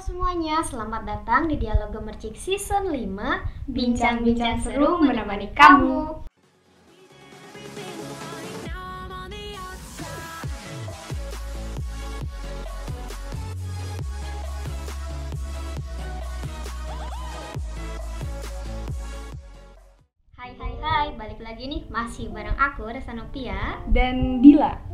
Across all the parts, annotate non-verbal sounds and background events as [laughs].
semuanya, selamat datang di Dialog Gemercik Season 5 Bincang-bincang seru menemani kamu. Hai hai hai, balik lagi nih. Masih bareng aku Resanopia dan Dila.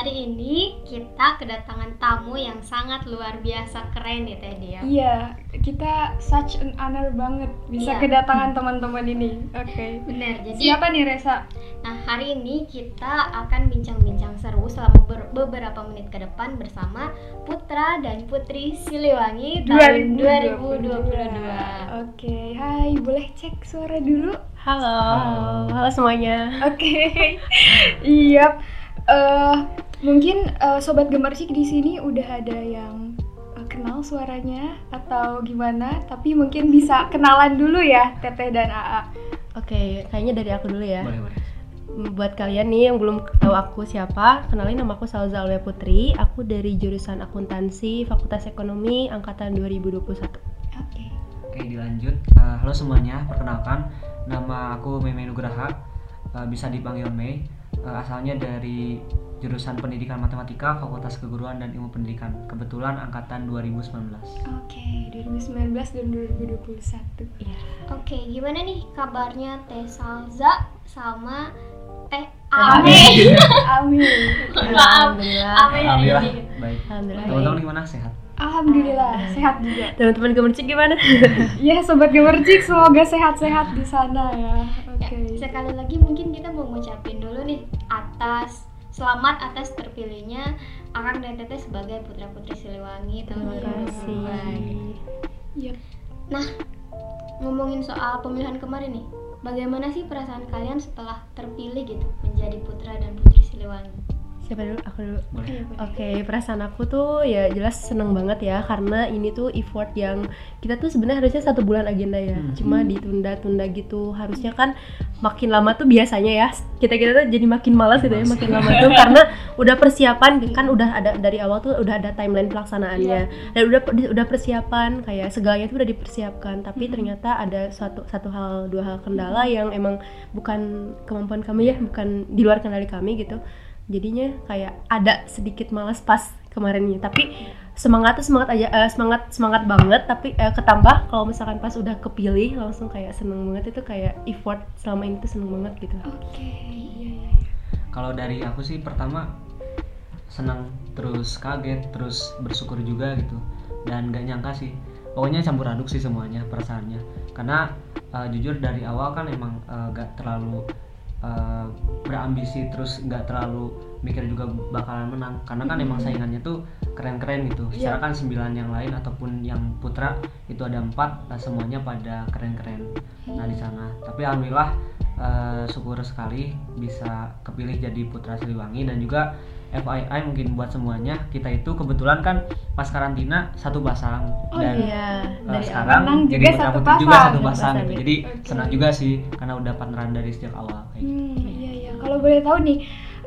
Hari ini kita kedatangan tamu yang sangat luar biasa keren ya Teh Dia. Iya, kita such an honor banget bisa Iya. kedatangan teman-teman ini. Oke. Bener, jadi Siapa nih Resa? Nah, hari ini kita akan bincang-bincang seru selama ber- beberapa menit ke depan bersama Putra dan Putri Siliwangi tahun 2022. Oke, hai, boleh cek suara dulu? Halo, halo semuanya. Oke. [laughs] Iya. Eh, mungkin eh, sobat gemercik di sini udah ada yang eh, kenal suaranya atau gimana, tapi mungkin bisa kenalan dulu ya Teteh dan AA. Oke, kayaknya dari aku dulu ya. Boleh, boleh. Buat kalian nih yang belum tahu aku siapa, kenalin nama aku Salza Aulia Putri. Aku dari jurusan akuntansi Fakultas Ekonomi angkatan 2021. Oke. Oke, dilanjut. Eh, halo semuanya, perkenalkan nama aku Meme Nugraha. Eh, bisa dipanggil Mei. Eh, asalnya dari jurusan Pendidikan Matematika, Fakultas Keguruan dan Ilmu Pendidikan. Kebetulan angkatan 2019. Oke, 2019 dan 2021. Iya. Oke, gimana nih kabarnya Teh Salza sama Teh. Ame? Amin. Maaf, Alhamdulillah. Ame Alhamdulillah. Baik. Alhamdulillah. Teman-teman gimana? Sehat? Alhamdulillah, sehat juga. Teman-teman gemercik gimana? [laughs] Ya, sobat gemercik semoga sehat-sehat di sana ya. Oke. Ya, sekali lagi mungkin kita mau ngucapin dulu nih atas selamat atas terpilihnya Akang dan Teteh sebagai putra putri Siliwangi tahun Terima 2022. kasih. Yep. Ngomongin soal pemilihan kemarin nih, bagaimana sih perasaan kalian setelah terpilih gitu menjadi putra dan putri Siliwangi? Siapa dulu? Aku dulu. Oke, perasaan aku tuh ya jelas seneng banget ya karena ini tuh effort yang kita tuh sebenarnya harusnya satu bulan agenda ya, Hmm. cuma ditunda-tunda gitu. Harusnya kan makin lama tuh biasanya ya kita kita tuh jadi makin malas gitu ya makin lama tuh. Karena [laughs] udah persiapan kan udah ada dari awal tuh udah ada timeline pelaksanaannya. Dan udah udah persiapan kayak segalanya tuh udah dipersiapkan. Tapi ternyata ada suatu satu hal dua hal kendala yang emang bukan kemampuan kami ya bukan di luar kendali kami gitu jadinya kayak ada sedikit malas pas kemarinnya tapi semangat tuh semangat aja eh, semangat semangat banget. Tapi eh, ketambah kalau misalkan pas udah kepilih langsung kayak seneng banget. Itu kayak effort selama ini tuh seneng banget gitu. Oke. Iya, iya. Kalau dari aku sih pertama senang terus kaget terus bersyukur juga gitu. Dan gak nyangka sih. Pokoknya campur aduk sih semuanya perasaannya. Karena uh, jujur dari awal kan emang uh, gak terlalu uh, berambisi terus gak terlalu mikir juga bakalan menang. Karena kan emang saingannya tuh keren-keren gitu. Secara kan sembilan yang lain ataupun yang putra itu ada empat nah semuanya pada keren-keren. Nah di sana. Tapi alhamdulillah eh, syukur sekali bisa kepilih jadi putra Siliwangi dan juga FYI mungkin buat semuanya kita itu kebetulan kan pas karantina satu pasang Oh, dan iya eh, dari sekarang Menang jadi juga putra satu putri juga pasang. satu pasang Pasang, gitu ya. jadi Oke. senang juga sih karena udah partneran dari sejak awal kayak gitu. Hmm, iya iya. Kalau boleh tahu nih,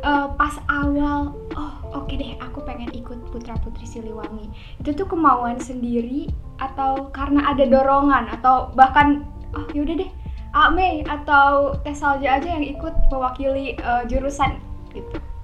eh, pas awal, oh oke deh, aku pengen ikut Putra Putri Siliwangi. Itu tuh kemauan sendiri atau karena ada dorongan atau bahkan, oh yaudah deh, Ame atau Teh Salja aja yang ikut mewakili eh, jurusan gitu.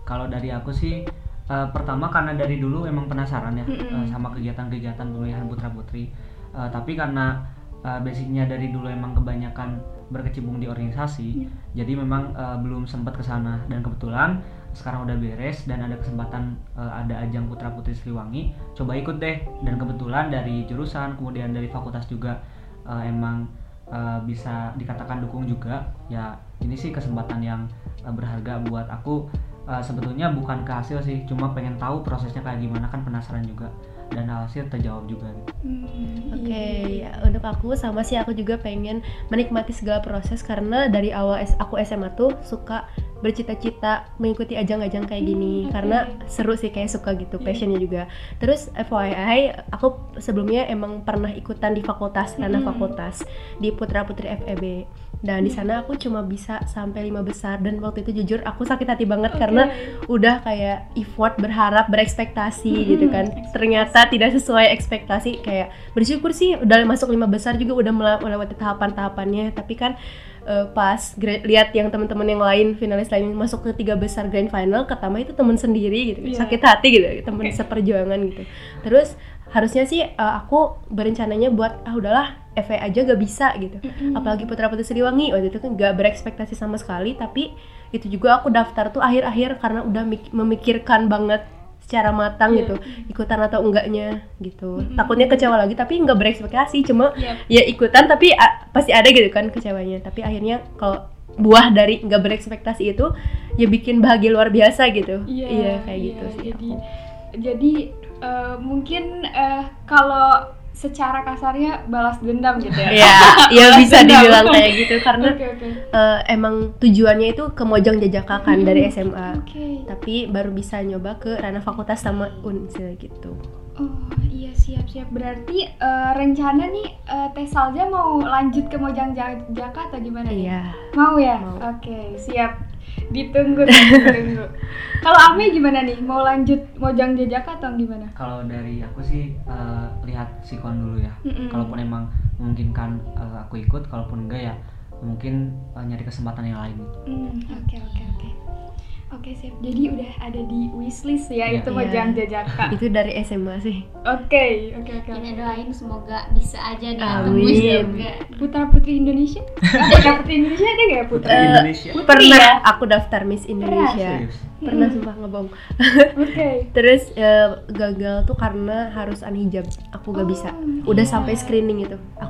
Kalau dari aku sih eh, pertama karena dari dulu emang penasaran ya Mm-mm. eh, sama kegiatan-kegiatan pemilihan putra putri. Eh, tapi karena eh, basicnya dari dulu emang kebanyakan berkecimpung di organisasi, jadi memang eh, belum sempat ke sana. Dan kebetulan sekarang udah beres dan ada kesempatan eh, ada ajang putra putri Siliwangi, coba ikut deh. Dan kebetulan dari jurusan kemudian dari fakultas juga eh, emang eh, bisa dikatakan dukung juga. Ya ini sih kesempatan yang berharga buat aku Eh, sebetulnya bukan ke hasil sih cuma pengen tahu prosesnya kayak gimana kan penasaran juga dan hasil terjawab juga gitu. Hmm, Oke, iya. ya, untuk aku sama sih aku juga pengen menikmati segala proses karena dari awal S- aku SMA tuh suka bercita-cita mengikuti ajang-ajang kayak gini Hmm, karena seru sih kayak suka gitu Iya. passionnya juga terus FYI aku sebelumnya emang pernah ikutan di fakultas ranah Hmm. fakultas di putra putri FEB dan di Hmm. sana aku cuma bisa sampai lima besar dan waktu itu jujur aku sakit hati banget Oke. karena udah kayak effort berharap berekspektasi Mm-mm, gitu kan ternyata tidak sesuai ekspektasi kayak bersyukur sih udah masuk lima besar juga udah melewati tahapan-tahapannya tapi kan eh, pas lihat yang teman-teman yang lain finalis lain masuk ke tiga besar grand final ketambah itu teman sendiri gitu Iya. sakit hati gitu teman Oke. seperjuangan gitu terus harusnya sih eh, aku berencananya buat ah udahlah FA aja gak bisa gitu Mm-mm. apalagi Putra Putri Siliwangi waktu itu kan gak berekspektasi sama sekali tapi itu juga aku daftar tuh akhir-akhir karena udah mik- memikirkan banget secara matang Iya. gitu ikutan atau enggaknya gitu Mm-mm. takutnya kecewa lagi tapi nggak berekspektasi cuma Yap. ya ikutan tapi a- pasti ada gitu kan kecewanya tapi akhirnya kalau buah dari nggak berekspektasi itu ya bikin bahagia luar biasa gitu Iya, kayak iya, gitu sih Jadi, aku. jadi eh, mungkin eh, kalau secara kasarnya balas dendam gitu ya. Iya, [laughs] ya bisa dendam. dibilang kayak gitu karena Oke oke. eh, emang tujuannya itu ke Mojang Jajaka kan Hmm, dari SMA Oke. tapi baru bisa nyoba ke ranah fakultas sama unsil gitu Oh iya siap siap. Berarti eh, rencana nih eh, Teh Salja mau lanjut ke Mojang Ja- Jaka atau gimana nih? iya Mau ya? Mau. Oke, siap. Ditunggu, ditunggu. [laughs] Kalau Ame gimana nih? Mau lanjut Mojang Jajaka atau gimana? kalau dari aku sih eh, lihat sikon dulu ya Mm-mm. kalaupun emang memungkinkan eh, aku ikut kalaupun enggak ya mungkin eh, nyari kesempatan yang lain gitu. Hmm, oke. Oke siap. Jadi udah ada di wishlist ya Iya. itu Iya. Mojang Jajaka. itu dari SMA sih Oke, oke oke. Kita doain semoga bisa aja nih Amin. tembus juga. Putra Putri Indonesia? Putra Putri Indonesia ada nggak ya Putra? Putri Eh, Indonesia Putri pernah ya? aku daftar Miss Indonesia serius pernah Mm-mm. sumpah ngebohong Oke. [laughs] terus eh, gagal tuh karena harus unhijab aku gak bisa Oh, udah iya. sampai screening itu aku